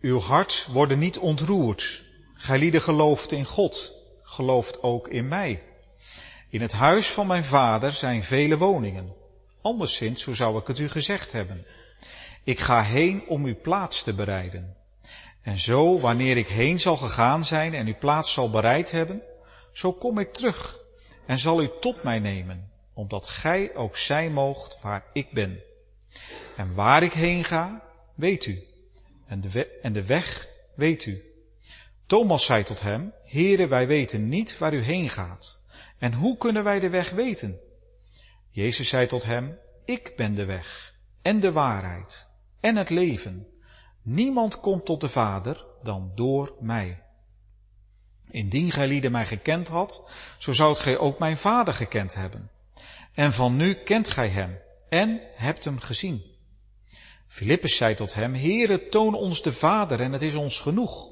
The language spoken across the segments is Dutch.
Uw hart worden niet ontroerd. Gij lieden gelooft in God, gelooft ook in mij. In het huis van mijn vader zijn vele woningen. Anderszins, zo zou ik het u gezegd hebben. Ik ga heen om uw plaats te bereiden. En zo, wanneer ik heen zal gegaan zijn en uw plaats zal bereid hebben, zo kom ik terug en zal u tot mij nemen, omdat gij ook zijn moogt waar ik ben. En waar ik heen ga, weet u. En de, en de weg weet u. Thomas zei tot hem, Heere, wij weten niet waar u heen gaat. En hoe kunnen wij de weg weten? Jezus zei tot hem, ik ben de weg en de waarheid en het leven. Niemand komt tot de Vader dan door mij. Indien gij lieden mij gekend had, zo zoudt gij ook mijn Vader gekend hebben. En van nu kent gij hem en hebt hem gezien. Filippus zei tot hem, Heere, toon ons de Vader en het is ons genoeg.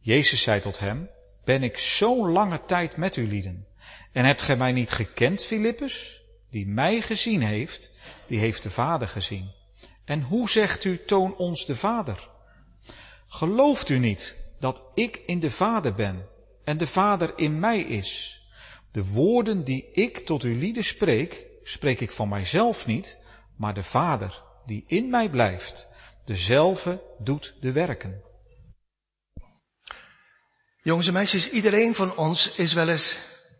Jezus zei tot hem, ben ik zo'n lange tijd met u lieden en hebt gij mij niet gekend, Filippus? Die mij gezien heeft, die heeft de Vader gezien. En hoe zegt u, toon ons de Vader? Gelooft u niet dat ik in de Vader ben en de Vader in mij is? De woorden die ik tot u lieden spreek, spreek ik van mijzelf niet, maar de Vader die in mij blijft, dezelfde doet de werken. Jongens en meisjes, iedereen van ons is wel eens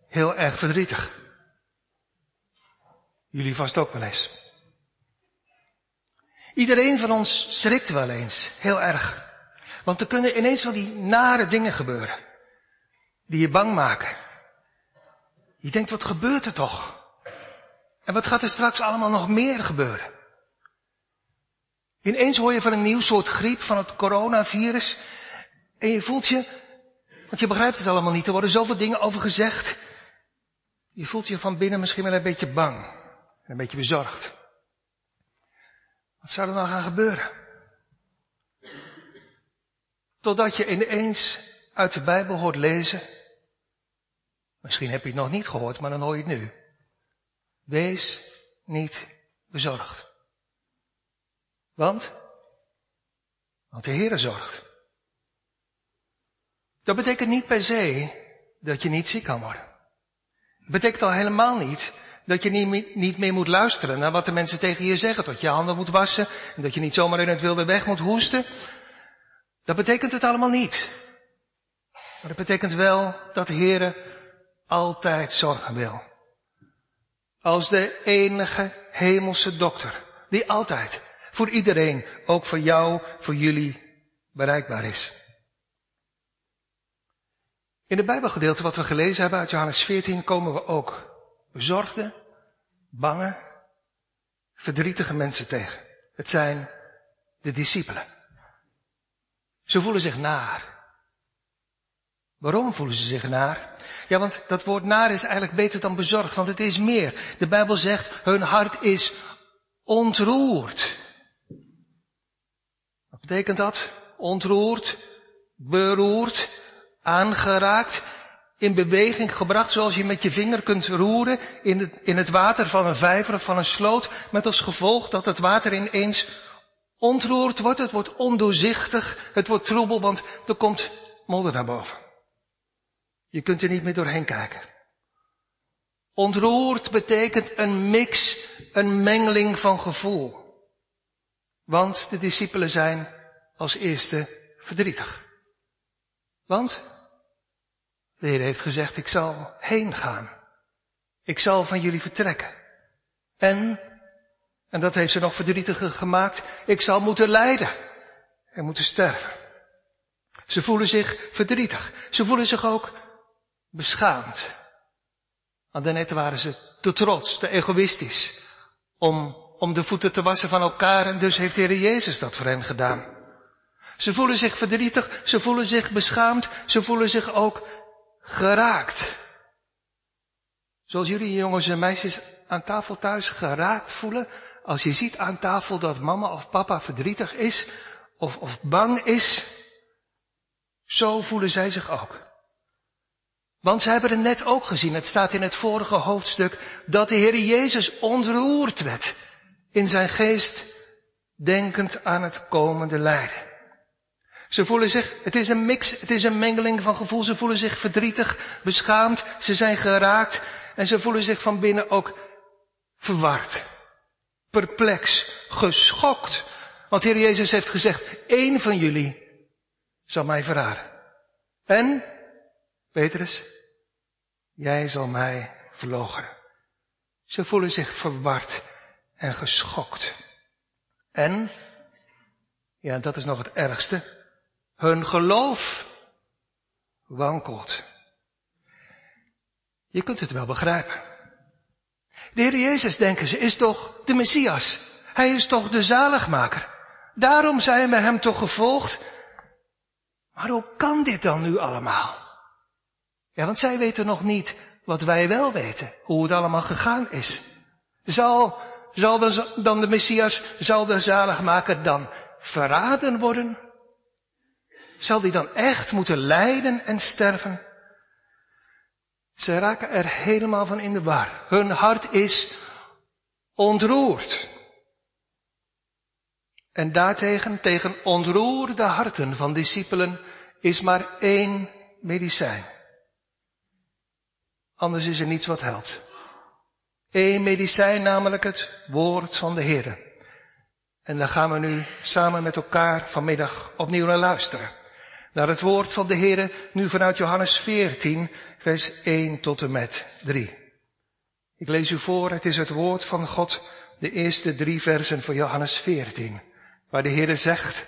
heel erg verdrietig. Jullie vast ook wel eens. Iedereen van ons schrikt wel eens, heel erg. Want er kunnen ineens wel die nare dingen gebeuren. Die je bang maken. Je denkt, wat gebeurt er toch? En wat gaat er straks allemaal nog meer gebeuren? Ineens hoor je van een nieuw soort griep, van het coronavirus. En je voelt je, want je begrijpt het allemaal niet, er worden zoveel dingen over gezegd. Je voelt je van binnen misschien wel een beetje bang. En een beetje bezorgd. Wat zou er nou gaan gebeuren? Totdat je ineens uit de Bijbel hoort lezen. Misschien heb je het nog niet gehoord, maar dan hoor je het nu. Wees niet bezorgd. Want? Want de Heere zorgt. Dat betekent niet per se dat je niet ziek kan worden. Dat betekent al helemaal niet dat je niet, niet meer moet luisteren naar wat de mensen tegen je zeggen. Dat je handen moet wassen en dat je niet zomaar in het wilde weg moet hoesten. Dat betekent het allemaal niet. Maar dat betekent wel dat de Heere altijd zorgen wil. Als de enige hemelse dokter. Die altijd voor iedereen, ook voor jou, voor jullie, bereikbaar is. In het Bijbelgedeelte wat we gelezen hebben uit Johannes 14 komen we ook bezorgde, bange, verdrietige mensen tegen. Het zijn de discipelen. Ze voelen zich naar. Waarom voelen ze zich naar? Ja, want dat woord naar is eigenlijk beter dan bezorgd, want het is meer. De Bijbel zegt, hun hart is ontroerd. Betekent dat? Ontroerd, beroerd, aangeraakt, in beweging gebracht zoals je met je vinger kunt roeren in het, in het water van een vijver of van een sloot, met als gevolg dat het water ineens ontroerd wordt, het wordt ondoorzichtig, het wordt troebel, want er komt modder naar boven. Je kunt er niet meer doorheen kijken. Ontroerd betekent een mix, een mengeling van gevoel. Want de discipelen zijn als eerste verdrietig. Want de Heer heeft gezegd, ik zal heen gaan. Ik zal van jullie vertrekken. En, en dat heeft ze nog verdrietiger gemaakt, ik zal moeten lijden en moeten sterven. Ze voelen zich verdrietig. Ze voelen zich ook beschaamd. Want daarnet waren ze te trots, te egoïstisch om, om de voeten te wassen van elkaar en dus heeft de Heer Jezus dat voor hen gedaan. Ze voelen zich verdrietig, ze voelen zich beschaamd, ze voelen zich ook geraakt. Zoals jullie jongens en meisjes aan tafel thuis geraakt voelen, als je ziet aan tafel dat mama of papa verdrietig is of, of bang is, zo voelen zij zich ook. Want zij hebben het net ook gezien, het staat in het vorige hoofdstuk, dat de Heer Jezus ontroerd werd in zijn geest, denkend aan het komende lijden. Ze voelen zich, het is een mix, het is een mengeling van gevoel. Ze voelen zich verdrietig, beschaamd, ze zijn geraakt en ze voelen zich van binnen ook verward, perplex, geschokt. Want Heer Jezus heeft gezegd, één van jullie zal mij verraden. En, Petrus, jij zal mij verloochenen. Ze voelen zich verward en geschokt. En, ja, dat is nog het ergste, hun geloof wankelt. Je kunt het wel begrijpen. De Heer Jezus, denken ze, is toch de Messias. Hij is toch de zaligmaker. Daarom zijn we hem toch gevolgd. Maar hoe kan dit dan nu allemaal? Ja, want zij weten nog niet wat wij wel weten, hoe het allemaal gegaan is. Zal, zal dan de Messias, zal de zaligmaker dan verraden worden? Zal die dan echt moeten lijden en sterven? Ze raken er helemaal van in de war. Hun hart is ontroerd. En daartegen, tegen ontroerde harten van discipelen, is maar één medicijn. Anders is er niets wat helpt. Eén medicijn, namelijk het woord van de Heer. En daar gaan we nu samen met elkaar vanmiddag opnieuw naar luisteren. Naar het woord van de Heer, nu vanuit Johannes 14, vers 1 tot en met 3. Ik lees u voor, het is het woord van God, de eerste drie versen van Johannes 14, waar de Heer zegt,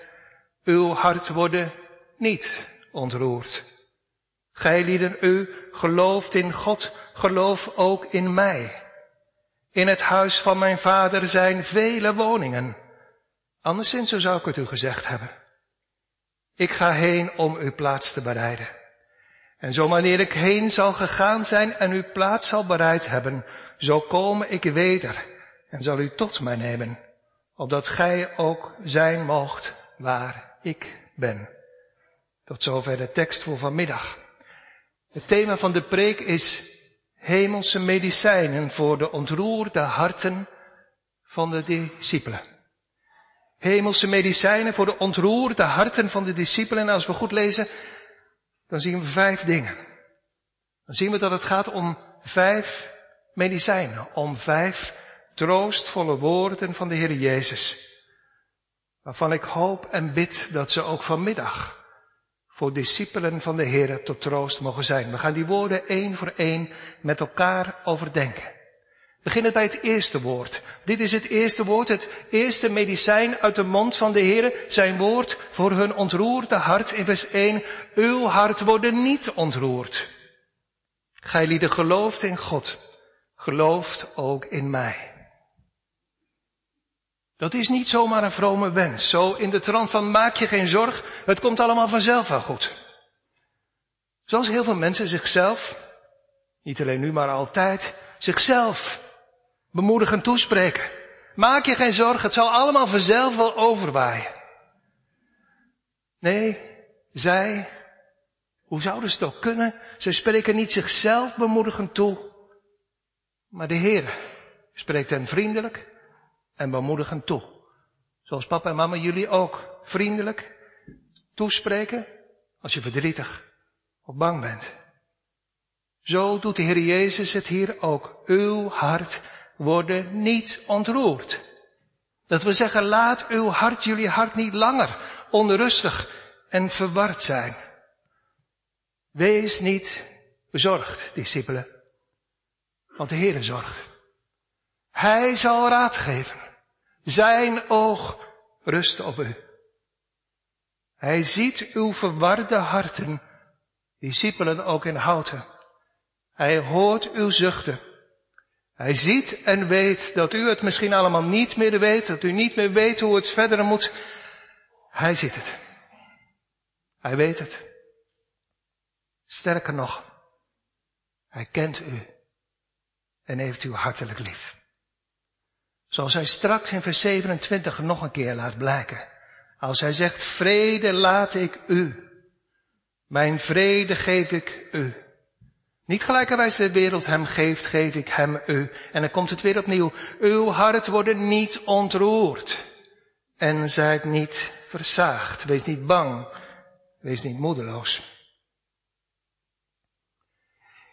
uw hart worden niet ontroerd. Gij lieden, u gelooft in God, geloof ook in mij. In het huis van mijn vader zijn vele woningen. Anderszins zo zou ik het u gezegd hebben. Ik ga heen om uw plaats te bereiden. En zo wanneer ik heen zal gegaan zijn en uw plaats zal bereid hebben, zo kom ik weder en zal u tot mij nemen, opdat gij ook zijn moogt waar ik ben. Tot zover de tekst voor vanmiddag. Het thema van de preek is hemelse medicijnen voor de ontroerde harten van de discipelen. Hemelse medicijnen voor de ontroerde harten van de discipelen. En als we goed lezen, dan zien we vijf dingen. Dan zien we dat het gaat om vijf medicijnen, om vijf troostvolle woorden van de Heer Jezus. Waarvan ik hoop en bid dat ze ook vanmiddag voor discipelen van de Heer tot troost mogen zijn. We gaan die woorden één voor één met elkaar overdenken. Beginnen bij het eerste woord. Dit is het eerste woord, het eerste medicijn uit de mond van de Heer. Zijn woord voor hun ontroerde hart in vers 1. Uw hart worden niet ontroerd. Gij lieden gelooft in God, gelooft ook in mij. Dat is niet zomaar een vrome wens. Zo in de trant van maak je geen zorg, het komt allemaal vanzelf wel goed. Zoals heel veel mensen zichzelf, niet alleen nu maar altijd, zichzelf bemoedigen toespreken. Maak je geen zorg, het zal allemaal vanzelf wel overwaaien. Nee, zij, hoe zouden ze het ook kunnen? Ze spreken niet zichzelf bemoedigend toe, maar de Heer spreekt hen vriendelijk en bemoedigend toe. Zoals papa en mama jullie ook vriendelijk toespreken als je verdrietig of bang bent. Zo doet de Heer Jezus het hier ook. Uw hart worden niet ontroerd. Dat we zeggen, laat uw hart, jullie hart niet langer onrustig en verward zijn. Wees niet bezorgd, discipelen, want de Heer zorgt. Hij zal raad geven. Zijn oog rust op u. Hij ziet uw verwarde harten, discipelen ook in houten. Hij hoort uw zuchten. Hij ziet en weet dat u het misschien allemaal niet meer weet, dat u niet meer weet hoe het verder moet. Hij ziet het. Hij weet het. Sterker nog, hij kent u en heeft u hartelijk lief. Zoals hij straks in vers 27 nog een keer laat blijken. Als hij zegt, vrede laat ik u. Mijn vrede geef ik u. Niet gelijkerwijs de wereld hem geeft, geef ik hem u. En dan komt het weer opnieuw. Uw hart wordt niet ontroerd. En zijt niet versaagd. Wees niet bang Wees niet moedeloos.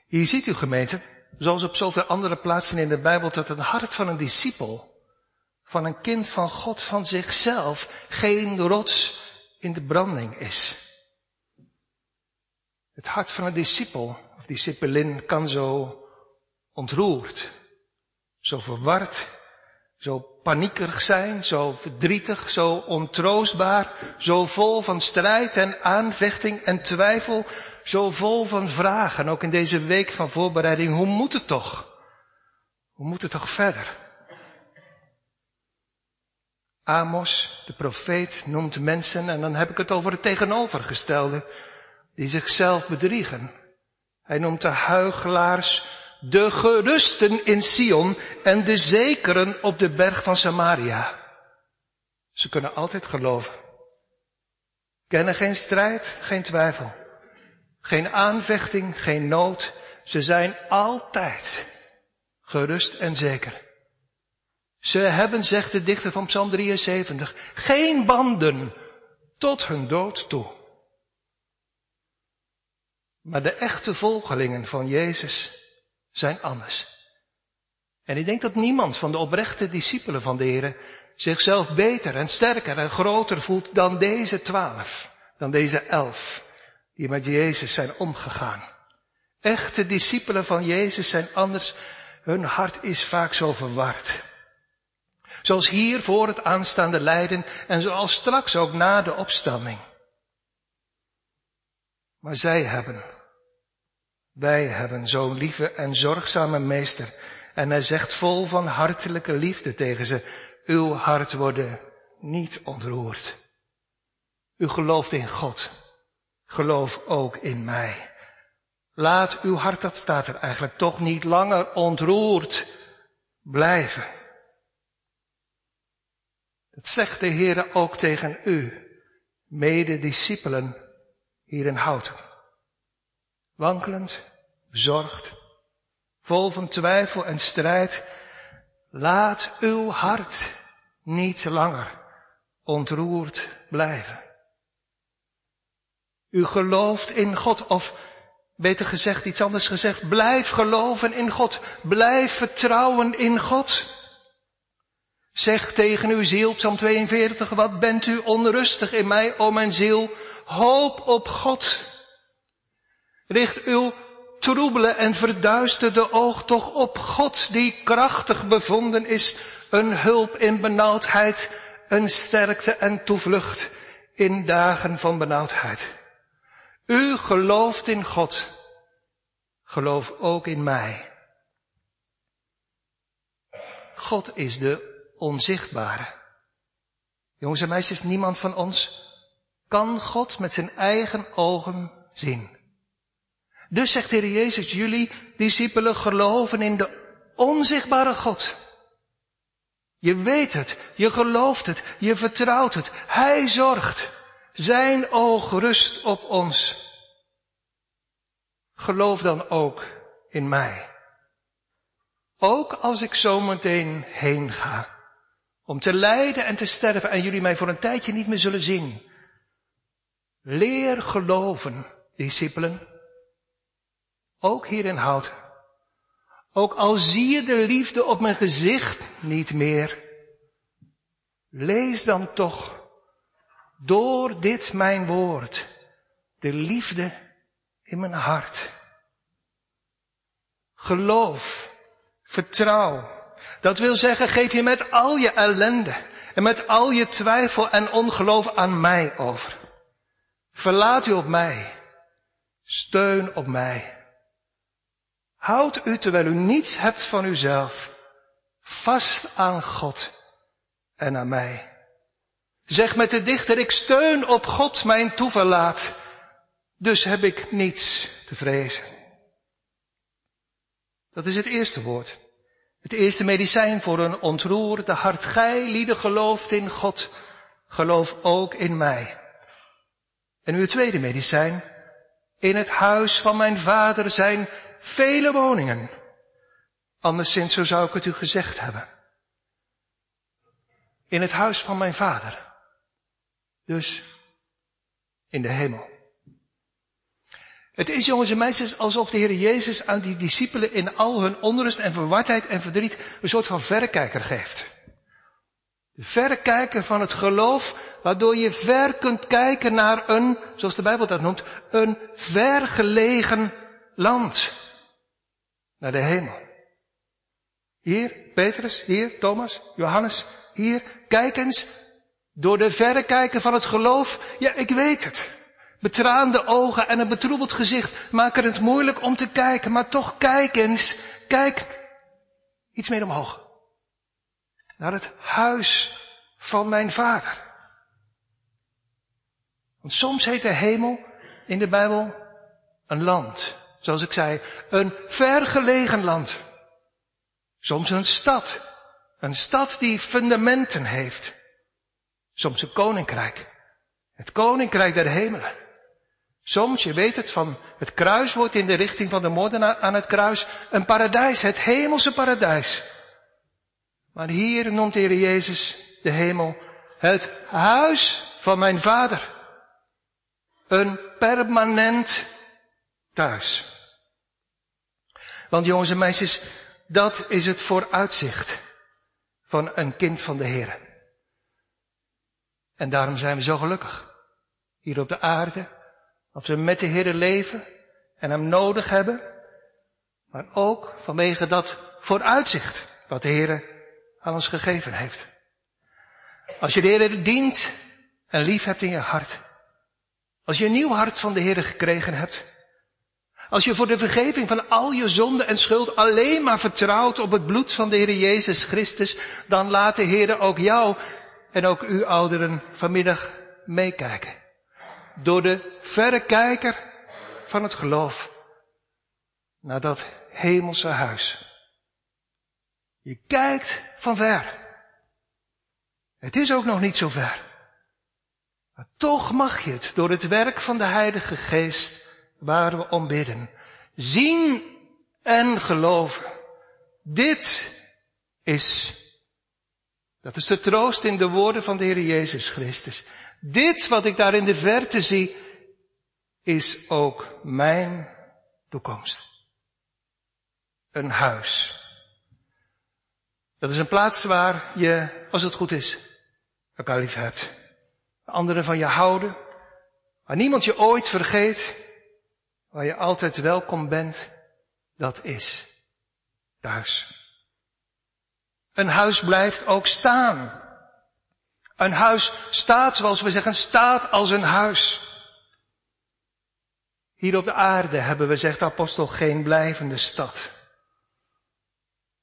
Hier ziet u gemeente, zoals op zoveel andere plaatsen in de Bijbel, dat het hart van een discipel, van een kind van God, van zichzelf, geen rots in de branding is. Het hart van een discipel, of discipelin, kan zo ontroerd, zo verward, zo paniekerig zijn, zo verdrietig, zo ontroostbaar, zo vol van strijd en aanvechting en twijfel, zo vol van vragen. Ook in deze week van voorbereiding, hoe moet het toch? Hoe moet het toch verder? Amos, de profeet, noemt mensen, en dan heb ik het over het tegenovergestelde, die zichzelf bedriegen. Hij noemt de huigelaars de gerusten in Sion en de zekeren op de berg van Samaria. Ze kunnen altijd geloven. Kennen geen strijd, geen twijfel. Geen aanvechting, geen nood. Ze zijn altijd gerust en zeker. Ze hebben, zegt de dichter van Psalm 73, geen banden tot hun dood toe. Maar de echte volgelingen van Jezus zijn anders. En ik denk dat niemand van de oprechte discipelen van de Heer zichzelf beter en sterker en groter voelt dan deze twaalf, dan deze elf, die met Jezus zijn omgegaan. Echte discipelen van Jezus zijn anders, hun hart is vaak zo verward. Zoals hier voor het aanstaande lijden en zoals straks ook na de opstanding. Maar zij hebben wij hebben zo'n lieve en zorgzame meester. En hij zegt vol van hartelijke liefde tegen ze, uw hart worden niet ontroerd. U gelooft in God. Geloof ook in mij. Laat uw hart, dat staat er eigenlijk, toch niet langer ontroerd blijven. Dat zegt de Heer ook tegen u, medediscipelen hier in Houten wankelend, bezorgd, vol van twijfel en strijd, laat uw hart niet langer ontroerd blijven. U gelooft in God, of beter gezegd, iets anders gezegd, blijf geloven in God, blijf vertrouwen in God. Zeg tegen uw ziel, Psalm 42, wat bent u onrustig in mij, o mijn ziel, hoop op God. Richt uw troebele en verduisterde oog toch op God, die krachtig bevonden is, een hulp in benauwdheid, een sterkte en toevlucht in dagen van benauwdheid. U gelooft in God, geloof ook in mij. God is de onzichtbare. Jongens en meisjes, niemand van ons kan God met zijn eigen ogen zien. Dus zegt de Heer Jezus, jullie discipelen geloven in de onzichtbare God. Je weet het, je gelooft het, je vertrouwt het. Hij zorgt. Zijn oog rust op ons. Geloof dan ook in mij. Ook als ik zometeen heen ga. Om te lijden en te sterven en jullie mij voor een tijdje niet meer zullen zien. Leer geloven, discipelen. Ook hierin houdt. Ook al zie je de liefde op mijn gezicht niet meer. Lees dan toch door dit mijn woord de liefde in mijn hart. Geloof, vertrouw. Dat wil zeggen, geef je met al je ellende en met al je twijfel en ongeloof aan mij over. Verlaat u op mij. Steun op mij. Houd u, terwijl u niets hebt van uzelf, vast aan God en aan mij. Zeg met de dichter, ik steun op God mijn toeverlaat, dus heb ik niets te vrezen. Dat is het eerste woord. Het eerste medicijn voor een ontroerde hart. Gij, lieden, gelooft in God, geloof ook in mij. En het tweede medicijn. In het huis van mijn vader zijn vele woningen. Anderszins, zo zou ik het u gezegd hebben. In het huis van mijn vader. Dus in de hemel. Het is, jongens en meisjes, alsof de Heer Jezus aan die discipelen in al hun onrust en verwardheid en verdriet een soort van verrekijker geeft. De verrekijker van het geloof, waardoor je ver kunt kijken naar een, zoals de Bijbel dat noemt, een vergelegen land. Naar de hemel. Hier, Petrus, hier, Thomas, Johannes, hier, kijk eens, door de verrekijker van het geloof, ja, ik weet het. Betraande ogen en een betroebeld gezicht maken het moeilijk om te kijken, maar toch kijk eens, kijk iets meer omhoog. Naar het huis van mijn vader. Want soms heet de hemel in de Bijbel een land. Zoals ik zei, een vergelegen land. Soms een stad. Een stad die fundamenten heeft. Soms een koninkrijk. Het koninkrijk der hemelen. Soms, je weet het, van het kruis wordt in de richting van de moordenaar aan het kruis een paradijs, het hemelse paradijs. Maar hier noemt de Heer Jezus de hemel het huis van mijn vader. Een permanent thuis. Want jongens en meisjes, dat is het vooruitzicht van een kind van de Heer. En daarom zijn we zo gelukkig. Hier op de aarde, als we met de Heer leven en Hem nodig hebben, maar ook vanwege dat vooruitzicht wat de Heer aan ons gegeven heeft. Als je de Heer dient en lief hebt in je hart, als je een nieuw hart van de Heer gekregen hebt, als je voor de vergeving van al je zonde en schuld alleen maar vertrouwt op het bloed van de Heer Jezus Christus, dan laat de Heer ook jou en ook u ouderen vanmiddag meekijken. Door de verrekijker van het geloof naar dat hemelse huis. Je kijkt van ver. Het is ook nog niet zo ver. Maar toch mag je het door het werk van de Heilige Geest waar we om bidden. Zien en geloven. Dit is, dat is de troost in de woorden van de Heer Jezus Christus. Dit wat ik daar in de verte zie, is ook mijn toekomst. Een huis. Dat is een plaats waar je, als het goed is, elkaar lief hebt. Anderen van je houden. Waar niemand je ooit vergeet waar je altijd welkom bent, dat is thuis. Een huis blijft ook staan. Een huis staat, zoals we zeggen, staat als een huis. Hier op de aarde hebben we, zegt de apostel, geen blijvende stad.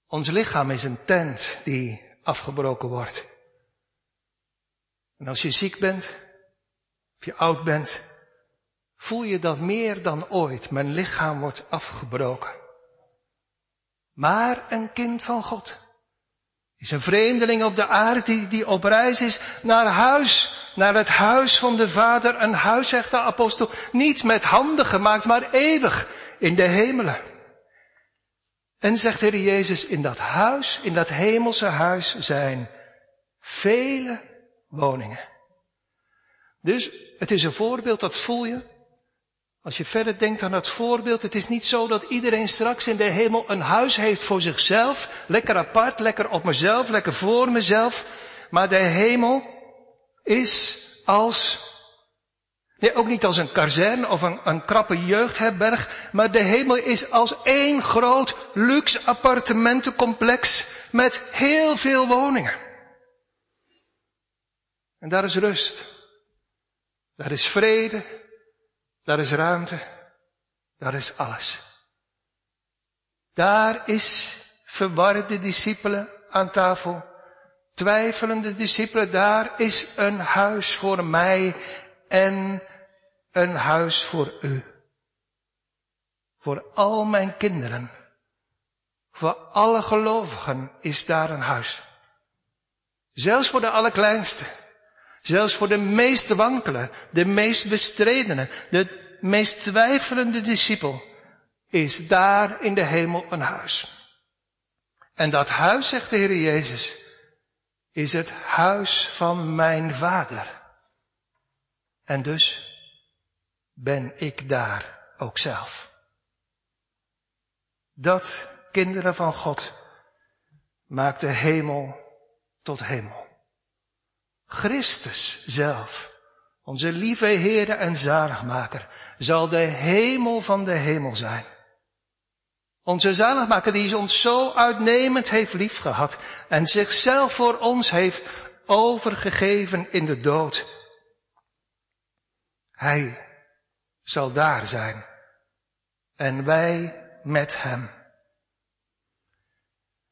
Ons lichaam is een tent die afgebroken wordt. En als je ziek bent, of je oud bent, voel je dat meer dan ooit. Mijn lichaam wordt afgebroken. Maar een kind van God is een vreemdeling op de aarde die, die op reis is naar huis, naar het huis van de Vader. Een huis, zegt de apostel, niet met handen gemaakt, maar eeuwig in de hemelen. En zegt Heer Jezus, in dat huis, in dat hemelse huis zijn vele woningen. Dus het is een voorbeeld, dat voel je. Als je verder denkt aan dat voorbeeld, het is niet zo dat iedereen straks in de hemel een huis heeft voor zichzelf, lekker apart, lekker op mezelf, lekker voor mezelf, maar de hemel is als, nee, ook niet als een kazerne of een, een krappe jeugdherberg, maar de hemel is als één groot luxe appartementencomplex met heel veel woningen. En daar is rust. Daar is vrede. Daar is ruimte. Daar is alles. Daar is verwarde discipelen aan tafel. Twijfelende discipelen, daar is een huis voor mij en een huis voor u. Voor al mijn kinderen. Voor alle gelovigen is daar een huis. Zelfs voor de allerkleinste. Zelfs voor de meest wankele, de meest bestredene, de meest twijfelende discipel is daar in de hemel een huis. En dat huis, zegt de Heer Jezus, is het huis van mijn vader. En dus ben ik daar ook zelf. Dat, kinderen van God, maakt de hemel tot hemel. Christus zelf, onze lieve Heere en Zaligmaker, zal de hemel van de hemel zijn. Onze zaligmaker die ons zo uitnemend heeft liefgehad en zichzelf voor ons heeft overgegeven in de dood. Hij zal daar zijn en wij met hem.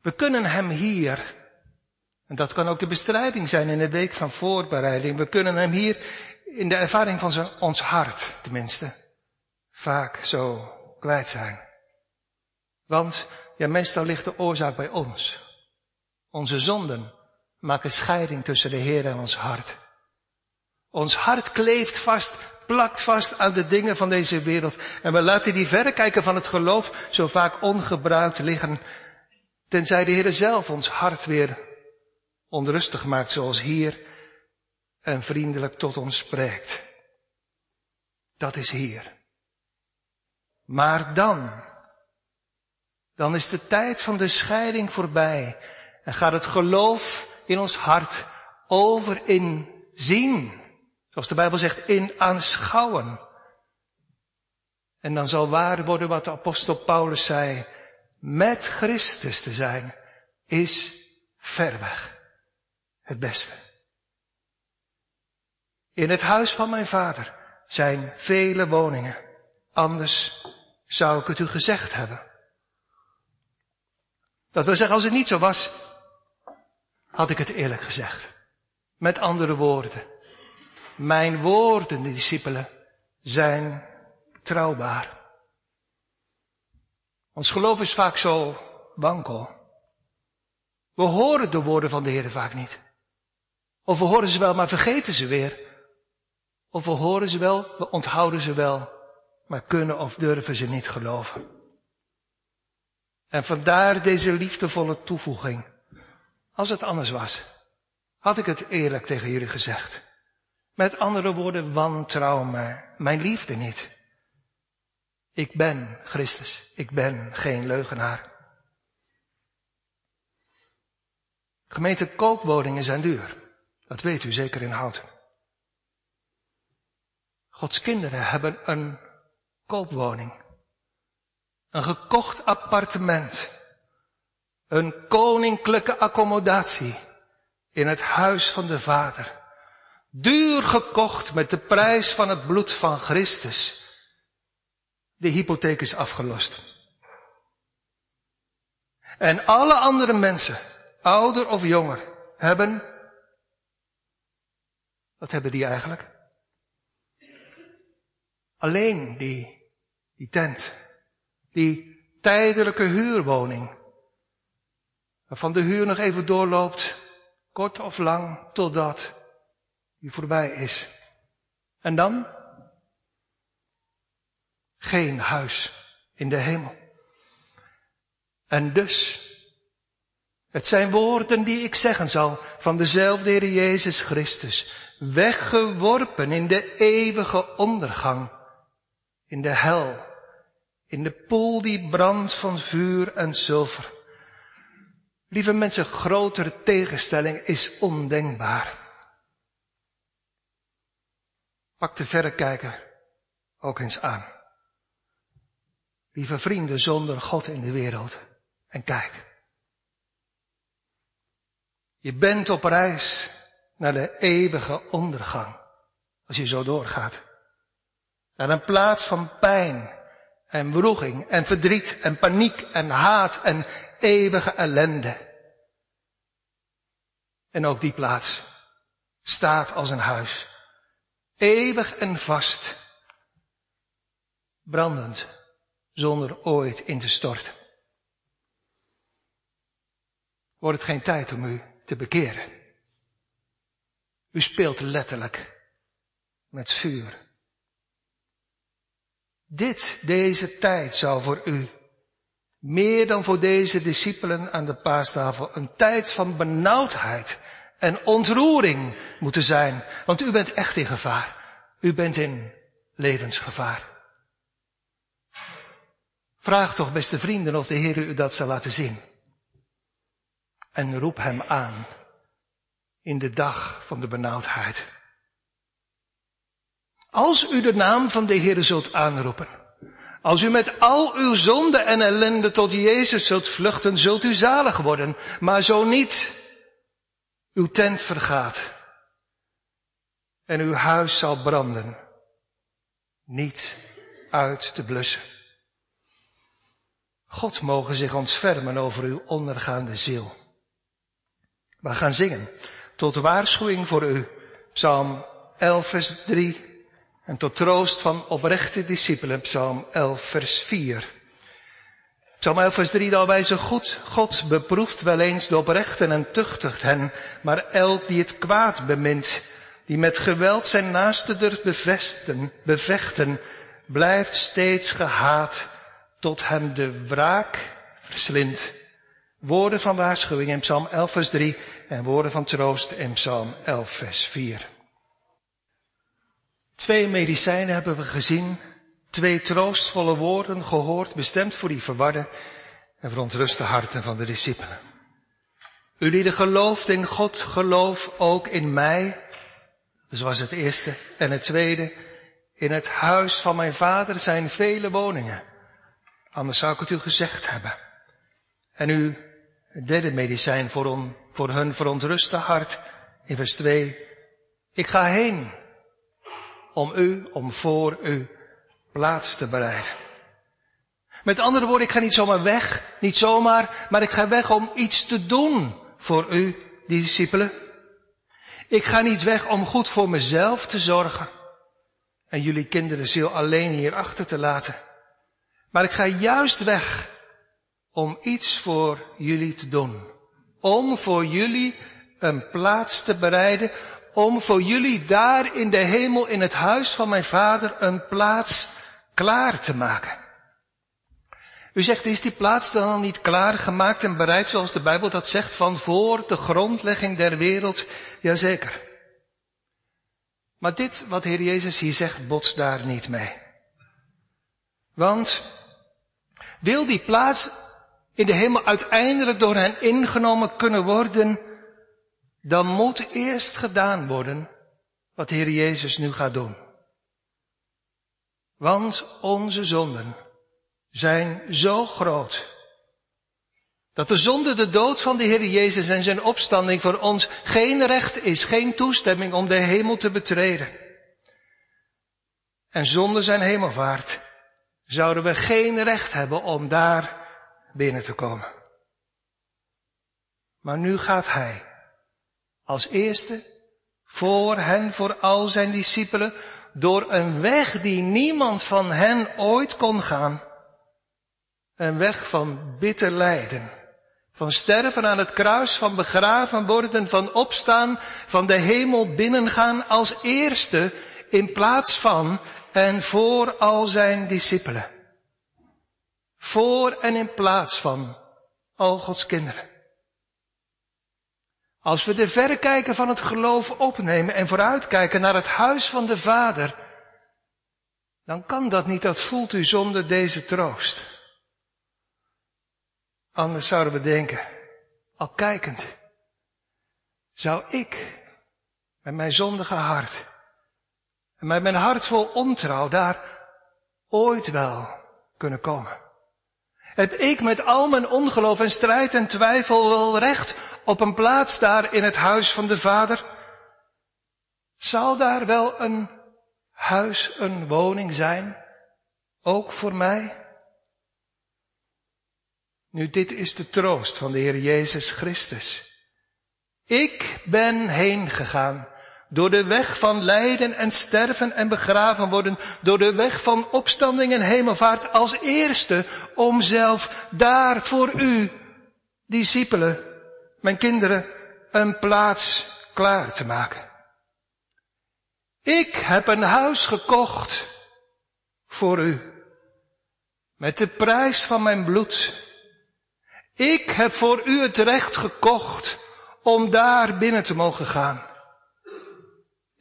We kunnen hem hier, en dat kan ook de bestrijding zijn in de week van voorbereiding, we kunnen hem hier in de ervaring van zijn, ons hart tenminste vaak zo kwijt zijn. Want ja, meestal ligt de oorzaak bij ons. Onze zonden maken scheiding tussen de Heer en ons hart. Ons hart kleeft vast, plakt vast aan de dingen van deze wereld. En we laten die verrekijker van het geloof zo vaak ongebruikt liggen. Tenzij de Heer zelf ons hart weer onrustig maakt zoals hier en vriendelijk tot ons spreekt. Dat is hier. Maar dan, dan is de tijd van de scheiding voorbij en gaat het geloof in ons hart over in zien. Zoals de Bijbel zegt, in aanschouwen. En dan zal waar worden wat de apostel Paulus zei. Met Christus te zijn is ver weg het beste. In het huis van mijn vader zijn vele woningen. Anders zou ik het u gezegd hebben. Dat wil zeggen, als het niet zo was, had ik het eerlijk gezegd. Met andere woorden, mijn woorden, de discipelen, zijn trouwbaar. Ons geloof is vaak zo wankel. We horen de woorden van de Heer vaak niet. Of we horen ze wel, maar vergeten ze weer. Of we horen ze wel, we onthouden ze wel, maar kunnen of durven ze niet geloven. En vandaar deze liefdevolle toevoeging. Als het anders was, had ik het eerlijk tegen jullie gezegd. Met andere woorden, wantrouw me mijn liefde niet. Ik ben Christus, ik ben geen leugenaar. Gemeente koopwoningen zijn duur. Dat weet u zeker in hout. Gods kinderen hebben een koopwoning. Een gekocht appartement. Een koninklijke accommodatie in het huis van de Vader. Duur gekocht met de prijs van het bloed van Christus. De hypotheek is afgelost. En alle andere mensen, ouder of jonger, hebben, wat hebben die eigenlijk? Alleen die, die tent, die tijdelijke huurwoning, waarvan de huur nog even doorloopt, kort of lang, totdat die voorbij is. En dan? Geen huis in de hemel. En dus, het zijn woorden die ik zeggen zal van dezelfde Heer Jezus Christus, weggeworpen in de eeuwige ondergang, in de hel, in de poel die brandt van vuur en zilver. Lieve mensen, grotere tegenstelling is ondenkbaar. Pak de verrekijker ook eens aan. Lieve vrienden, zonder God in de wereld. En kijk. Je bent op reis naar de eeuwige ondergang. Als je zo doorgaat. Naar een plaats van pijn en wroeging en verdriet en paniek en haat en eeuwige ellende. En ook die plaats staat als een huis. Eeuwig en vast. Brandend, zonder ooit in te storten. Wordt het geen tijd om u te bekeren? U speelt letterlijk met vuur. Dit, deze tijd zal voor u, meer dan voor deze discipelen aan de paastafel, een tijd van benauwdheid en ontroering moeten zijn. Want u bent echt in gevaar. U bent in levensgevaar. Vraag toch, beste vrienden, of de Heer u dat zal laten zien. En roep hem aan in de dag van de benauwdheid. Als u de naam van de Heer zult aanroepen, als u met al uw zonde en ellende tot Jezus zult vluchten, zult u zalig worden. Maar zo niet, uw tent vergaat en uw huis zal branden, niet uit te blussen. God mogen zich ontfermen over uw ondergaande ziel. We gaan zingen tot waarschuwing voor u. Psalm 11 vers 3 en tot troost van oprechte discipelen. Psalm 11 vers 4. Psalm 11 vers 3 daarbij zo goed. God beproeft wel eens de oprechten en tuchtigt hen, maar elk die het kwaad bemint, die met geweld zijn naaste durft bevesten, bevechten, blijft steeds gehaat tot hem de wraak verslindt. Woorden van waarschuwing in Psalm 11 vers 3 en woorden van troost in Psalm 11 vers 4. Twee medicijnen hebben we gezien, twee troostvolle woorden gehoord, bestemd voor die verwarde en verontruste harten van de discipelen. U die gelooft in God, geloof ook in mij. Dat was het eerste. En het tweede, in het huis van mijn vader zijn vele woningen. Anders zou ik het u gezegd hebben. En u, het derde medicijn voor, on, voor hun verontruste hart, in vers 2. Ik ga heen om u, om voor u plaats te bereiden. Met andere woorden, ik ga niet zomaar weg, niet zomaar, maar ik ga weg om iets te doen voor u, die discipelen. Ik ga niet weg om goed voor mezelf te zorgen en jullie kinderen ziel alleen hier achter te laten. Maar ik ga juist weg om iets voor jullie te doen. Om voor jullie een plaats te bereiden. Om voor jullie daar in de hemel, in het huis van mijn vader, een plaats klaar te maken. U zegt, is die plaats dan al niet klaar gemaakt en bereid zoals de Bijbel dat zegt van voor de grondlegging der wereld? Jazeker. Maar dit wat Heer Jezus hier zegt, botst daar niet mee. Want wil die plaats in de hemel uiteindelijk door hen ingenomen kunnen worden, dan moet eerst gedaan worden wat Heer Jezus nu gaat doen. Want onze zonden zijn zo groot dat de zonde, de dood van de Heer Jezus en zijn opstanding voor ons geen recht is, geen toestemming om de hemel te betreden. En zonder zijn hemelvaart zouden we geen recht hebben om daar binnen te komen. Maar nu gaat Hij als eerste voor hen, voor al zijn discipelen, door een weg die niemand van hen ooit kon gaan. Een weg van bitter lijden van sterven aan het kruis, van begraven worden, van opstaan, van de hemel binnengaan als eerste in plaats van en voor al zijn discipelen. Voor en in plaats van al Gods kinderen. Als we de verrekijker van het geloof opnemen en vooruitkijken naar het huis van de Vader, dan kan dat niet, dat voelt u zonder deze troost. Anders zouden we denken, al kijkend, zou ik met mijn zondige hart en met mijn hart vol ontrouw daar ooit wel kunnen komen? Heb ik met al mijn ongeloof en strijd en twijfel wel recht op een plaats daar in het huis van de Vader? Zal daar wel een huis, een woning zijn, ook voor mij? Nu, dit is de troost van de Heer Jezus Christus. Ik ben heen gegaan door de weg van lijden en sterven en begraven worden, door de weg van opstanding en hemelvaart als eerste om zelf daar voor u, discipelen, mijn kinderen, een plaats klaar te maken. Ik heb een huis gekocht voor u, met de prijs van mijn bloed, ik heb voor u het recht gekocht om daar binnen te mogen gaan.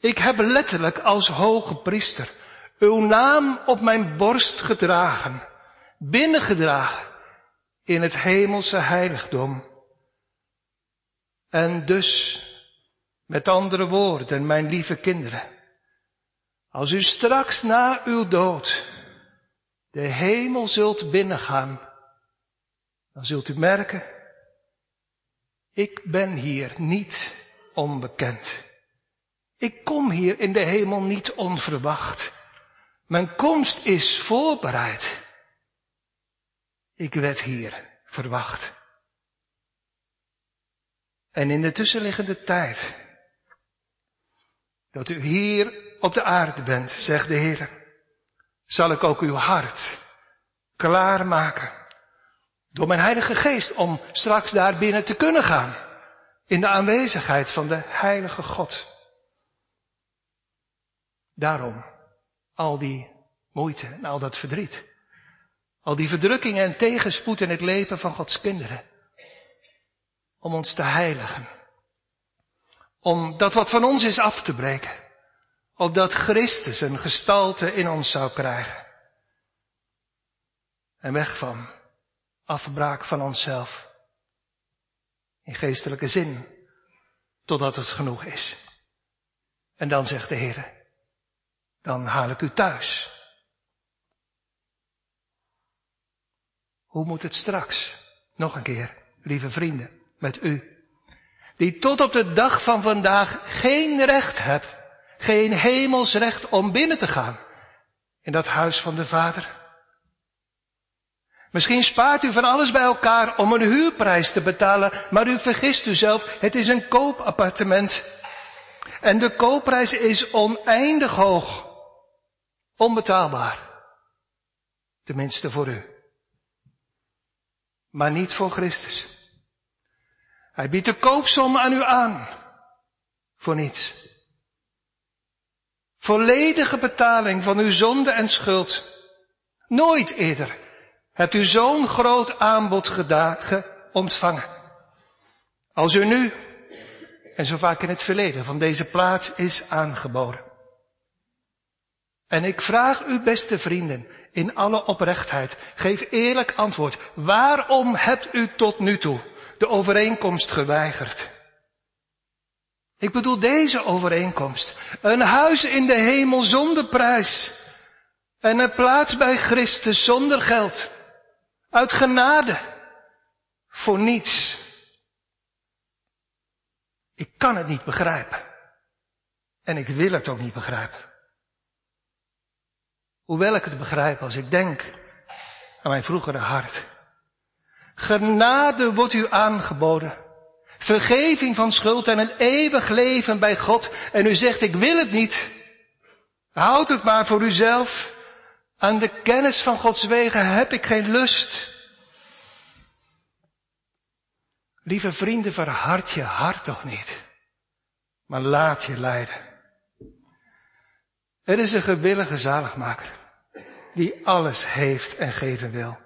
Ik heb letterlijk als hoge priester uw naam op mijn borst gedragen, binnengedragen in het hemelse heiligdom. En dus, met andere woorden, mijn lieve kinderen, als u straks na uw dood de hemel zult binnengaan, dan zult u merken, ik ben hier niet onbekend. Ik kom hier in de hemel niet onverwacht. Mijn komst is voorbereid. Ik werd hier verwacht. En in de tussenliggende tijd, dat u hier op de aarde bent, zegt de Heer, zal ik ook uw hart klaarmaken. Door mijn Heilige Geest om straks daar binnen te kunnen gaan. In de aanwezigheid van de Heilige God. Daarom al die moeite en al dat verdriet. Al die verdrukkingen en tegenspoed in het leven van Gods kinderen. Om ons te heiligen. Om dat wat van ons is af te breken. Opdat Christus een gestalte in ons zou krijgen. En weg van afbraak van onszelf. In geestelijke zin. Totdat het genoeg is. En dan zegt de Heer, dan haal ik u thuis. Hoe moet het straks? Nog een keer, lieve vrienden, met u. Die tot op de dag van vandaag geen recht hebt, geen hemelsrecht om binnen te gaan in dat huis van de Vader. Misschien spaart u van alles bij elkaar om een huurprijs te betalen, maar u vergist uzelf, het is een koopappartement. En de koopprijs is oneindig hoog. Onbetaalbaar. Tenminste voor u maar niet voor Christus. Hij biedt de koopsom aan u aan. Voor niets. Volledige betaling van uw zonde en schuld. Nooit eerder hebt u zo'n groot aanbod ontvangen. Als u nu, en zo vaak in het verleden, van deze plaats is aangeboden. En ik vraag u, beste vrienden, in alle oprechtheid, geef eerlijk antwoord. Waarom hebt u tot nu toe de overeenkomst geweigerd? Ik bedoel deze overeenkomst. Een huis in de hemel zonder prijs. En een plaats bij Christus zonder geld. Uit genade. Voor niets. Ik kan het niet begrijpen. En ik wil het ook niet begrijpen. Hoewel ik het begrijp als ik denk aan mijn vroegere hart. Genade wordt u aangeboden. Vergeving van schuld en een eeuwig leven bij God. En u zegt, ik wil het niet. Houd het maar voor uzelf. Aan de kennis van Gods wegen heb ik geen lust. Lieve vrienden, verhard je hart toch niet. Maar laat je leiden. Er is een gewillige zaligmaker. Die alles heeft en geven wil.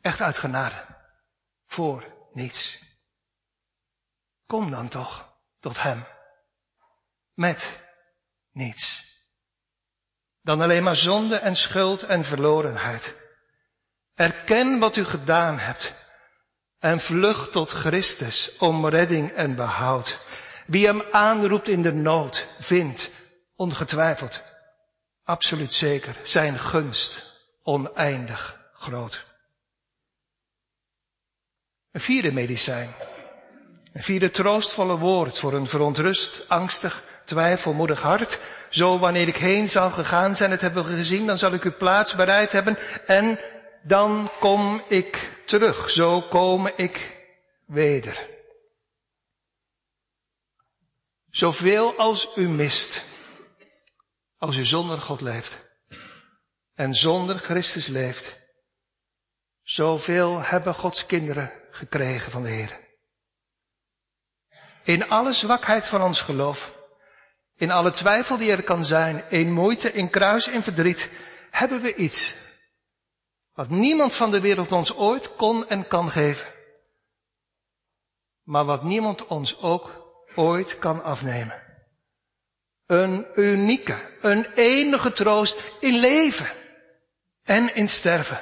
Echt uit genade. Voor niets. Kom dan toch tot hem. Met niets. Dan alleen maar zonde en schuld en verlorenheid. Erken wat u gedaan hebt. En vlucht tot Christus om redding en behoud. Wie hem aanroept in de nood, vindt ongetwijfeld, absoluut zeker, zijn gunst oneindig groot. Een vierde medicijn. Een vierde troostvolle woord voor een verontrust, angstig, twijfelmoedig hart. Zo wanneer ik heen zal gegaan zijn, het hebben we gezien, dan zal ik uw plaats bereid hebben en dan kom ik terug. Zo kom ik weder. Zoveel als u mist, als u zonder God leeft en zonder Christus leeft, zoveel hebben Gods kinderen gekregen van de Heer. In alle zwakheid van ons geloof, in alle twijfel die er kan zijn, in moeite, in kruis, in verdriet, hebben we iets wat niemand van de wereld ons ooit kon en kan geven. Maar wat niemand ons ook ooit kan afnemen. Een unieke, een enige troost in leven en in sterven.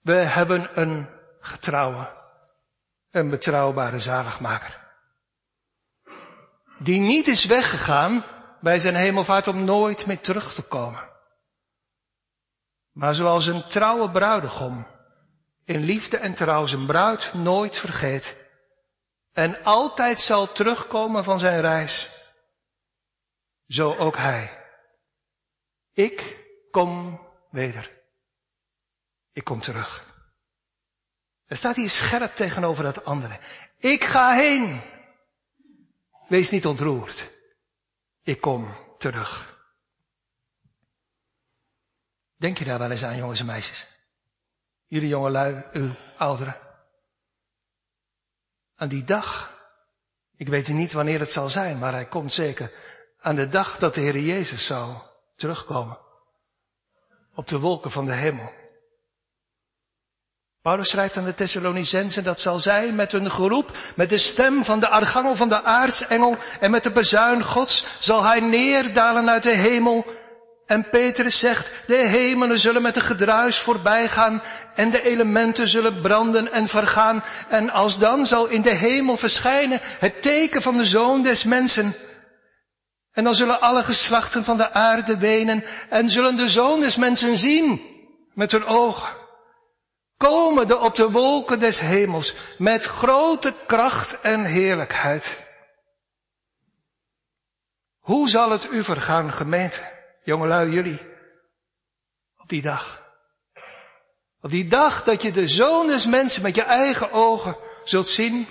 We hebben een getrouwe, een betrouwbare zaligmaker. Die niet is weggegaan bij zijn hemelvaart om nooit meer terug te komen. Maar zoals een trouwe bruidegom in liefde en trouw zijn bruid nooit vergeet en altijd zal terugkomen van zijn reis, zo ook hij. Ik kom weder. Ik kom terug. Er staat hier scherp tegenover dat andere. Ik ga heen. Wees niet ontroerd. Ik kom terug. Denk je daar wel eens aan, jongens en meisjes? Jullie jongelui, u ouderen. Aan die dag. Ik weet niet wanneer het zal zijn, maar hij komt zeker. Aan de dag dat de Heer Jezus zal terugkomen. Op de wolken van de hemel. Paulus schrijft aan de Thessalonicensen dat zal zijn met een geroep, met de stem van de archangel van de aartsengel en met de bezuin gods zal hij neerdalen uit de hemel. En Petrus zegt, de hemelen zullen met een gedruis voorbij gaan en de elementen zullen branden en vergaan. En als dan zal in de hemel verschijnen het teken van de zoon des mensen. En dan zullen alle geslachten van de aarde wenen en zullen de zoon des mensen zien met hun ogen komende op de wolken des hemels met grote kracht en heerlijkheid. Hoe zal het u vergaan, gemeente, jongelui, jullie, op die dag? Op die dag dat je de zoon des mensen met je eigen ogen zult zien.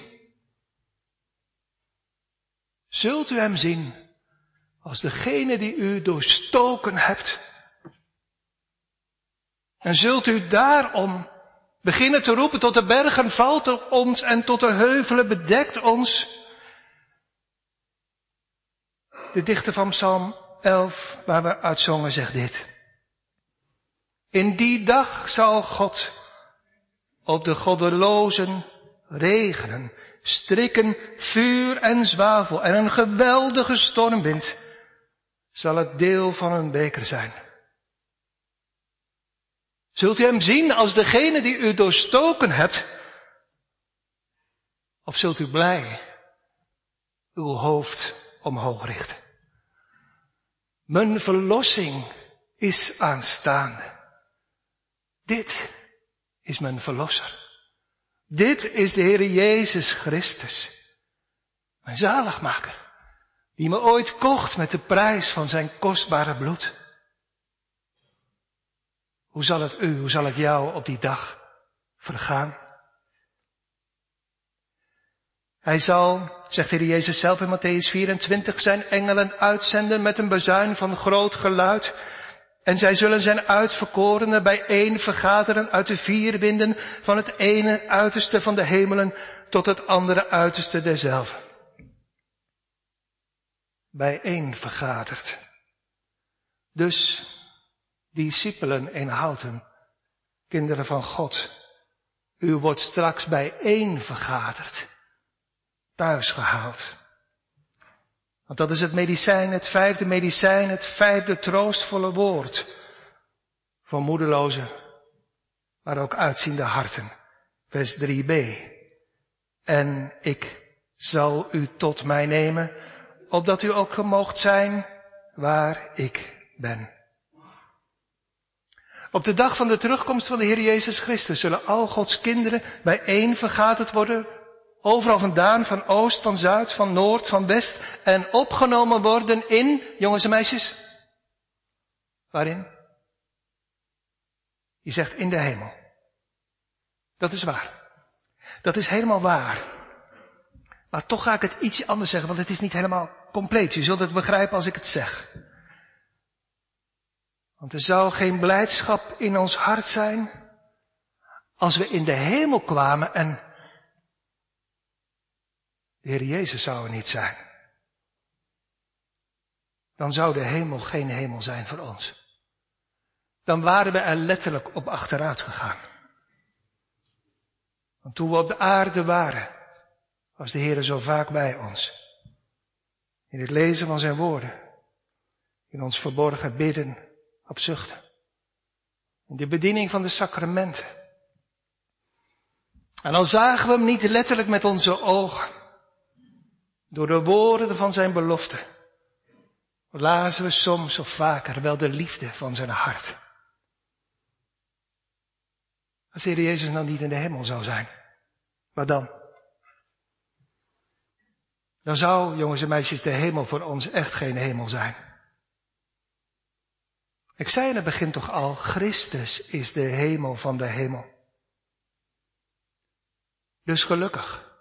Zult u hem zien als degene die u doorstoken hebt. En zult u daarom beginnen te roepen tot de bergen valt op ons en tot de heuvelen bedekt ons. De dichter van Psalm 11, waar we uitzongen, zegt dit. In die dag zal God op de goddelozen regenen, strikken, vuur en zwavel en een geweldige stormwind zal het deel van een beker zijn. Zult u hem zien als degene die u doorstoken hebt? Of zult u blij uw hoofd omhoog richten? Mijn verlossing is aanstaande. Dit is mijn verlosser. Dit is de Heer Jezus Christus. Mijn zaligmaker. Die me ooit kocht met de prijs van zijn kostbare bloed. Hoe zal het u, hoe zal het jou op die dag vergaan? Hij zal, zegt de Jezus zelf in Matthäus 24, zijn engelen uitzenden met een bezuin van groot geluid. En zij zullen zijn uitverkorenen bijeen vergaderen uit de vier winden van het ene uiterste van de hemelen tot het andere uiterste derzelve. Bijeen vergaderd. Dus discipelen in houten, kinderen van God. U wordt straks bijeen vergaderd, thuis gehaald. Want dat is het medicijn, het vijfde medicijn, het vijfde troostvolle woord voor moedeloze, maar ook uitziende harten. Vers 3b. En ik zal u tot mij nemen, opdat u ook gemoogt zijn waar ik ben. Op de dag van de terugkomst van de Heer Jezus Christus zullen al Gods kinderen bijeen vergaderd worden, overal vandaan, van oost, van zuid, van noord, van west, en opgenomen worden in, jongens en meisjes, waarin? Je zegt in de hemel. Dat is waar. Dat is helemaal waar. Maar toch ga ik het ietsje anders zeggen, want het is niet helemaal compleet. Je zult het begrijpen als ik het zeg. Want er zou geen blijdschap in ons hart zijn als we in de hemel kwamen en de Heer Jezus zou er niet zijn. Dan zou de hemel geen hemel zijn voor ons. Dan waren we er letterlijk op achteruit gegaan. Want toen we op de aarde waren, was de Heer zo vaak bij ons. In het lezen van zijn woorden, in ons verborgen bidden, opzuchten. In de bediening van de sacramenten. En al zagen we hem niet letterlijk met onze ogen, door de woorden van zijn belofte, lazen we soms of vaker wel de liefde van zijn hart. Als de Heer Jezus nou niet in de hemel zou zijn, wat dan? Dan zou, jongens en meisjes, de hemel voor ons echt geen hemel zijn. Ik zei in het begin toch al, Christus is de hemel van de hemel. Dus gelukkig.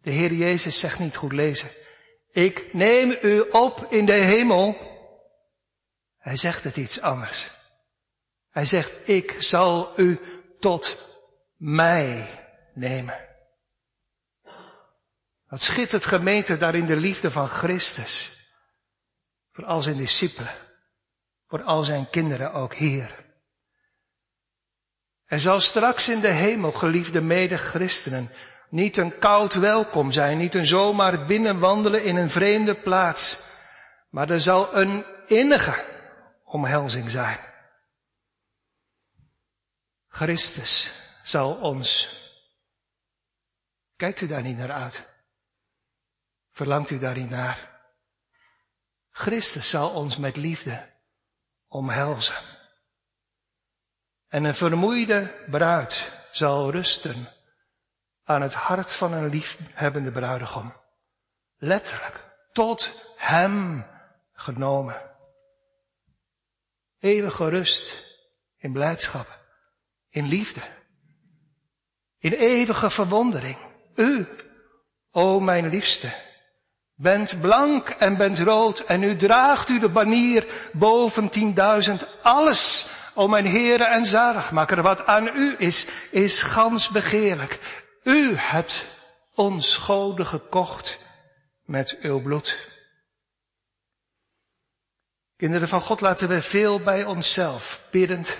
De Heer Jezus zegt niet goed lezen. Ik neem u op in de hemel. Hij zegt het iets anders. Hij zegt, ik zal u tot mij nemen. Wat schittert gemeente daar in de liefde van Christus. Voor al zijn discipelen. Voor al zijn kinderen ook hier. Er zal straks in de hemel, geliefde mede-christenen, niet een koud welkom zijn, niet een zomaar binnenwandelen in een vreemde plaats, maar er zal een innige omhelzing zijn. Christus zal ons, kijkt u daar niet naar uit? Verlangt u daar niet naar? Christus zal ons met liefde omhelzen. En een vermoeide bruid zal rusten aan het hart van een liefhebbende bruidegom. Letterlijk, tot hem genomen. Eeuwige rust in blijdschap, in liefde, in eeuwige verwondering. U, o mijn liefste, bent blank en bent rood en nu draagt u de banier boven tienduizend. Alles, o mijn heren en zaligmaker, wat aan u is, is gans begeerlijk. U hebt ons goden gekocht met uw bloed. Kinderen van God laten we veel bij onszelf, biddend,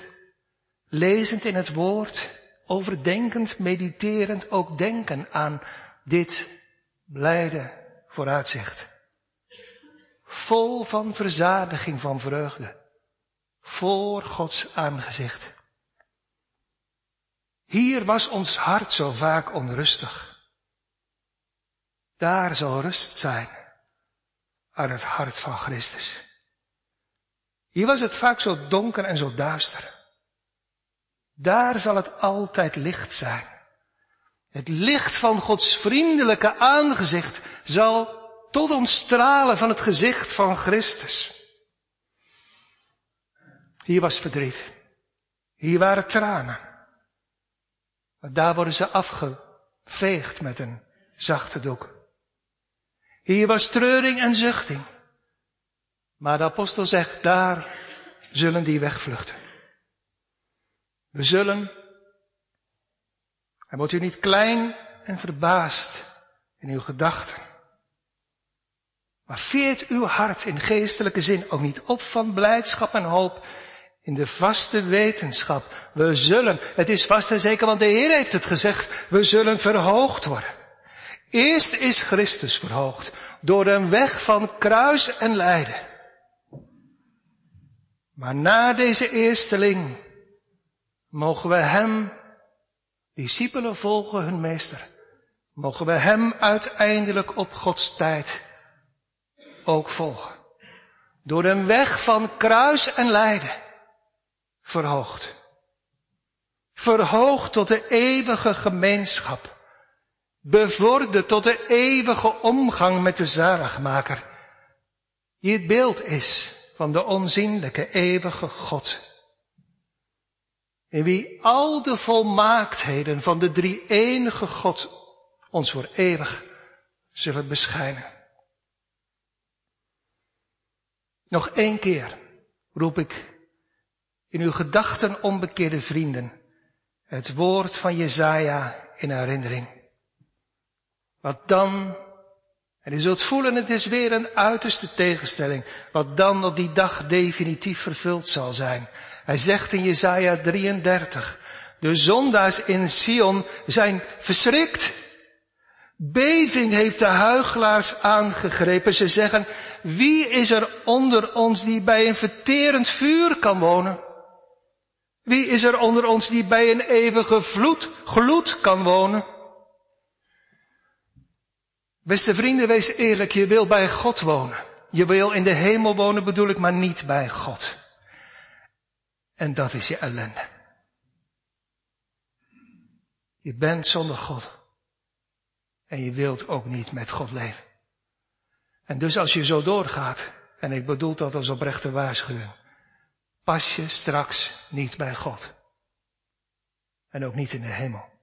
lezend in het woord, overdenkend, mediterend ook denken aan dit blijde vooruitzicht. Vol van verzadiging van vreugde. Voor Gods aangezicht. Hier was ons hart zo vaak onrustig. Daar zal rust zijn aan het hart van Christus. Hier was het vaak zo donker en zo duister. Daar zal het altijd licht zijn. Het licht van Gods vriendelijke aangezicht zal tot ons stralen van het gezicht van Christus. Hier was verdriet. Hier waren tranen. Daar worden ze afgeveegd met een zachte doek. Hier was treuring en zuchting. Maar de apostel zegt, daar zullen die wegvluchten. We zullen, en wordt u niet klein en verbaasd in uw gedachten. Maar veert uw hart in geestelijke zin ook niet op van blijdschap en hoop in de vaste wetenschap. We zullen, het is vast en zeker, want de Heer heeft het gezegd, we zullen verhoogd worden. Eerst is Christus verhoogd door een weg van kruis en lijden. Maar na deze eersteling mogen we Hem, discipelen volgen hun meester, mogen we Hem uiteindelijk op Gods tijd ook volgen. Door een weg van kruis en lijden verhoogd. Verhoogd tot de eeuwige gemeenschap. Bevorderd tot de eeuwige omgang met de zaligmaker. Die het beeld is van de onzienlijke eeuwige God. In wie al de volmaaktheden van de drie enige God ons voor eeuwig zullen beschijnen. Nog één keer roep ik in uw gedachten onbekeerde vrienden het woord van Jezaja in herinnering. Wat dan, en u zult voelen het is weer een uiterste tegenstelling, wat dan op die dag definitief vervuld zal zijn. Hij zegt in Jezaja 33, de zondaars in Sion zijn verschrikt. Beving heeft de huigelaars aangegrepen. Ze zeggen, wie is er onder ons die bij een verterend vuur kan wonen? Wie is er onder ons die bij een eeuwige vloed, gloed kan wonen? Beste vrienden, wees eerlijk, je wil bij God wonen. Je wil in de hemel wonen bedoel ik, maar niet bij God. En dat is je ellende. Je bent zonder God. En je wilt ook niet met God leven. En dus als je zo doorgaat, en ik bedoel dat als oprechte waarschuwing, pas je straks niet bij God. En ook niet in de hemel.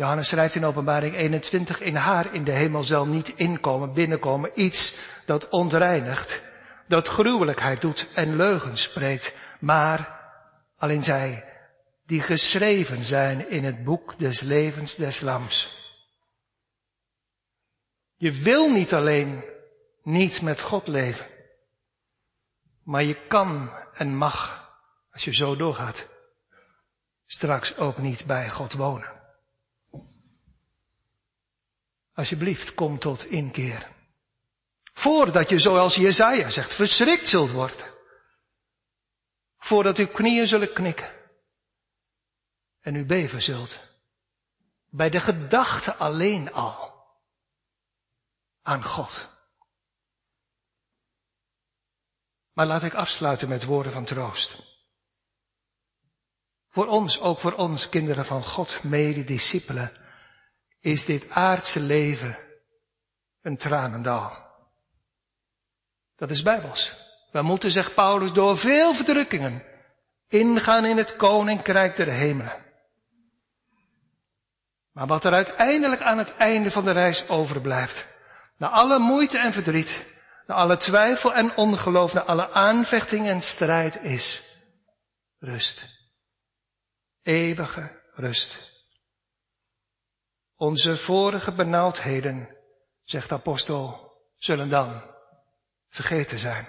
Johannes schrijft in openbaring 21, in haar in de hemel zal niet inkomen, binnenkomen, iets dat ontreinigt, dat gruwelijkheid doet en leugen spreekt, maar alleen zij die geschreven zijn in het boek des levens des lams. Je wil niet alleen niet met God leven, maar je kan en mag, als je zo doorgaat, straks ook niet bij God wonen. Alsjeblieft, kom tot inkeer. Voordat je zoals Jezaja zegt, verschrikt zult worden. Voordat uw knieën zullen knikken. En u beven zult. Bij de gedachte alleen al. Aan God. Maar laat ik afsluiten met woorden van troost. Voor ons, ook voor ons, kinderen van God, medediscipelen, is dit aardse leven een tranendal. Dat is bijbels. We moeten, zegt Paulus, door veel verdrukkingen ingaan in het koninkrijk der hemelen. Maar wat er uiteindelijk aan het einde van de reis overblijft, na alle moeite en verdriet, na alle twijfel en ongeloof, na alle aanvechting en strijd is rust. Eeuwige rust. Onze vorige benauwdheden, zegt de apostel, zullen dan vergeten zijn.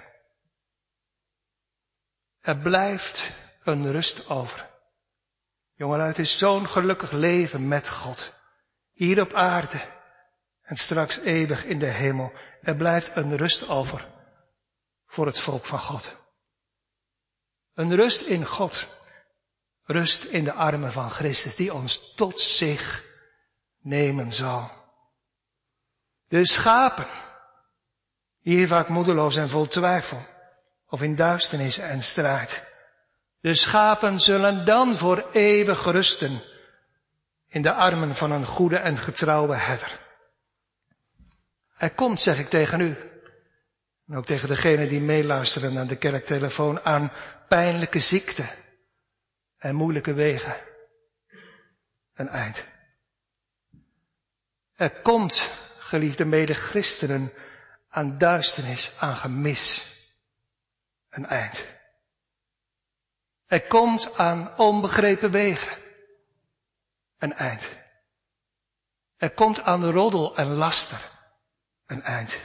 Er blijft een rust over. Jongen, het is zo'n gelukkig leven met God. Hier op aarde en straks eeuwig in de hemel. Er blijft een rust over voor het volk van God. Een rust in God. Rust in de armen van Christus die ons tot zich nemen zal. De schapen, hier vaak moedeloos en vol twijfel, of in duisternis en strijd. De schapen zullen dan voor eeuwig rusten in de armen van een goede en getrouwe herder. Er komt, zeg ik tegen u, en ook tegen degenen die meeluisteren naar de kerktelefoon, aan pijnlijke ziekte en moeilijke wegen een eind. Er komt, geliefde mede-christenen, aan duisternis, aan gemis een eind. Er komt aan onbegrepen wegen een eind. Er komt aan roddel en laster een eind.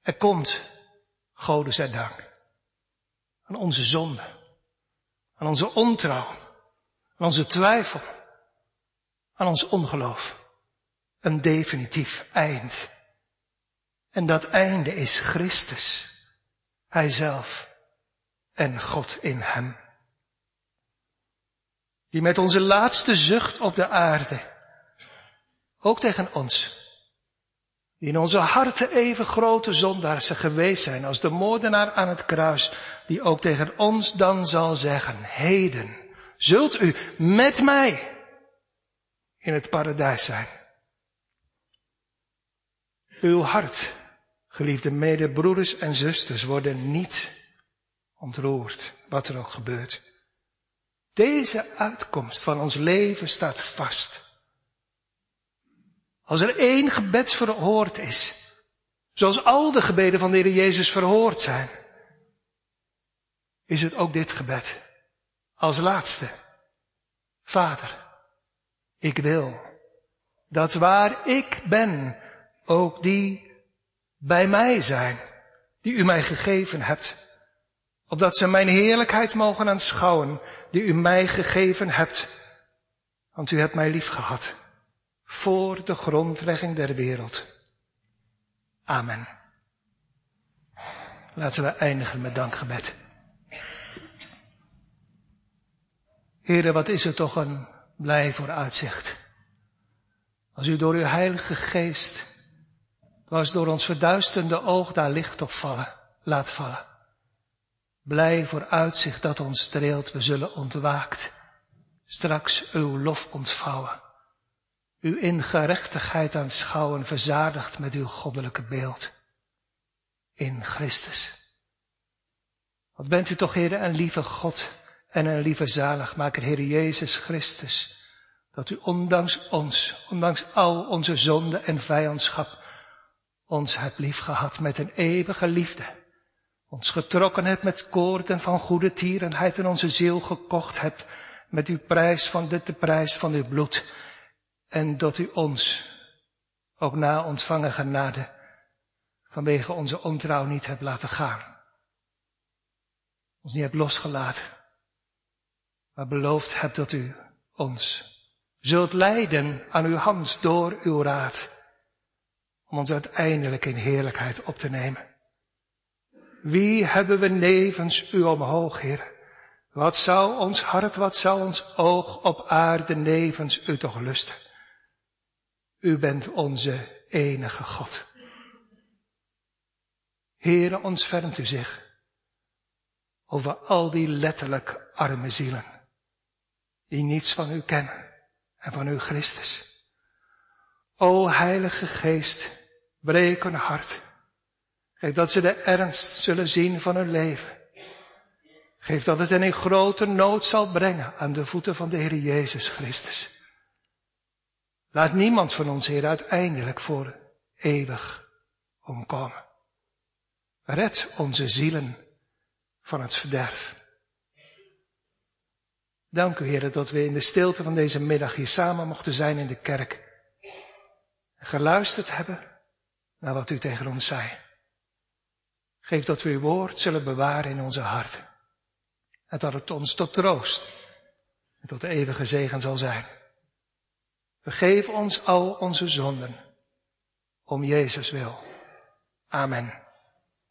Er komt, Gode zij dank, aan onze zonde, aan onze ontrouw, aan onze twijfel, aan ons ongeloof een definitief eind. En dat einde is Christus, Hij zelf en God in Hem. Die met onze laatste zucht op de aarde, ook tegen ons, die in onze harten even grote zondaars geweest zijn als de moordenaar aan het kruis, die ook tegen ons dan zal zeggen, heden zult u met mij in het paradijs zijn. Uw hart, geliefde medebroeders en zusters, worden niet ontroerd, wat er ook gebeurt. Deze uitkomst van ons leven staat vast. Als er één gebed verhoord is, zoals al de gebeden van de Heer Jezus verhoord zijn, is het ook dit gebed. Als laatste. Vader, ik wil dat waar ik ben, ook die bij mij zijn, die u mij gegeven hebt, opdat ze mijn heerlijkheid mogen aanschouwen, die u mij gegeven hebt, want u hebt mij lief gehad, voor de grondlegging der wereld. Amen. Laten we eindigen met dankgebed. Heren, wat is er toch een blij vooruitzicht Als u door uw heilige geest, was door ons verduisterde oog daar licht op vallen, laat vallen. Blij voor uitzicht dat ons streelt, we zullen ontwaakt, straks uw lof ontvouwen. U in gerechtigheid aanschouwen, verzadigd met uw goddelijke beeld. In Christus. Wat bent u toch, Heer, een lieve God en een lieve zaligmaker, Heer Jezus Christus. Dat u ondanks ons, ondanks al onze zonde en vijandschap, ons hebt liefgehad met een eeuwige liefde. Ons getrokken hebt met koorden van goede tierenheid en onze ziel gekocht hebt met uw prijs van dit de prijs van uw bloed. En dat u ons, ook na ontvangen genade, vanwege onze ontrouw niet hebt laten gaan. Ons niet hebt losgelaten, maar beloofd hebt dat u ons zult leiden aan uw hand door uw raad, om ons uiteindelijk in heerlijkheid op te nemen. Wie hebben we nevens u omhoog, Heer? Wat zou ons hart, wat zou ons oog op aarde nevens u toch lusten? U bent onze enige God. Heere, ontfermt u zich over al die letterlijk arme zielen, die niets van u kennen en van uw Christus. O Heilige Geest, breek hun hart. Geef dat ze de ernst zullen zien van hun leven. Geef dat het hen in grote nood zal brengen aan de voeten van de Heer Jezus Christus. Laat niemand van ons, Heer, uiteindelijk voor eeuwig omkomen. Red onze zielen van het verderf. Dank u, Heer, dat we in de stilte van deze middag hier samen mochten zijn in de kerk. Geluisterd hebben naar wat u tegen ons zei. Geef dat we uw woord zullen bewaren in onze harten. En dat het ons tot troost en tot de eeuwige zegen zal zijn. Vergeef ons al onze zonden. Om Jezus wil. Amen.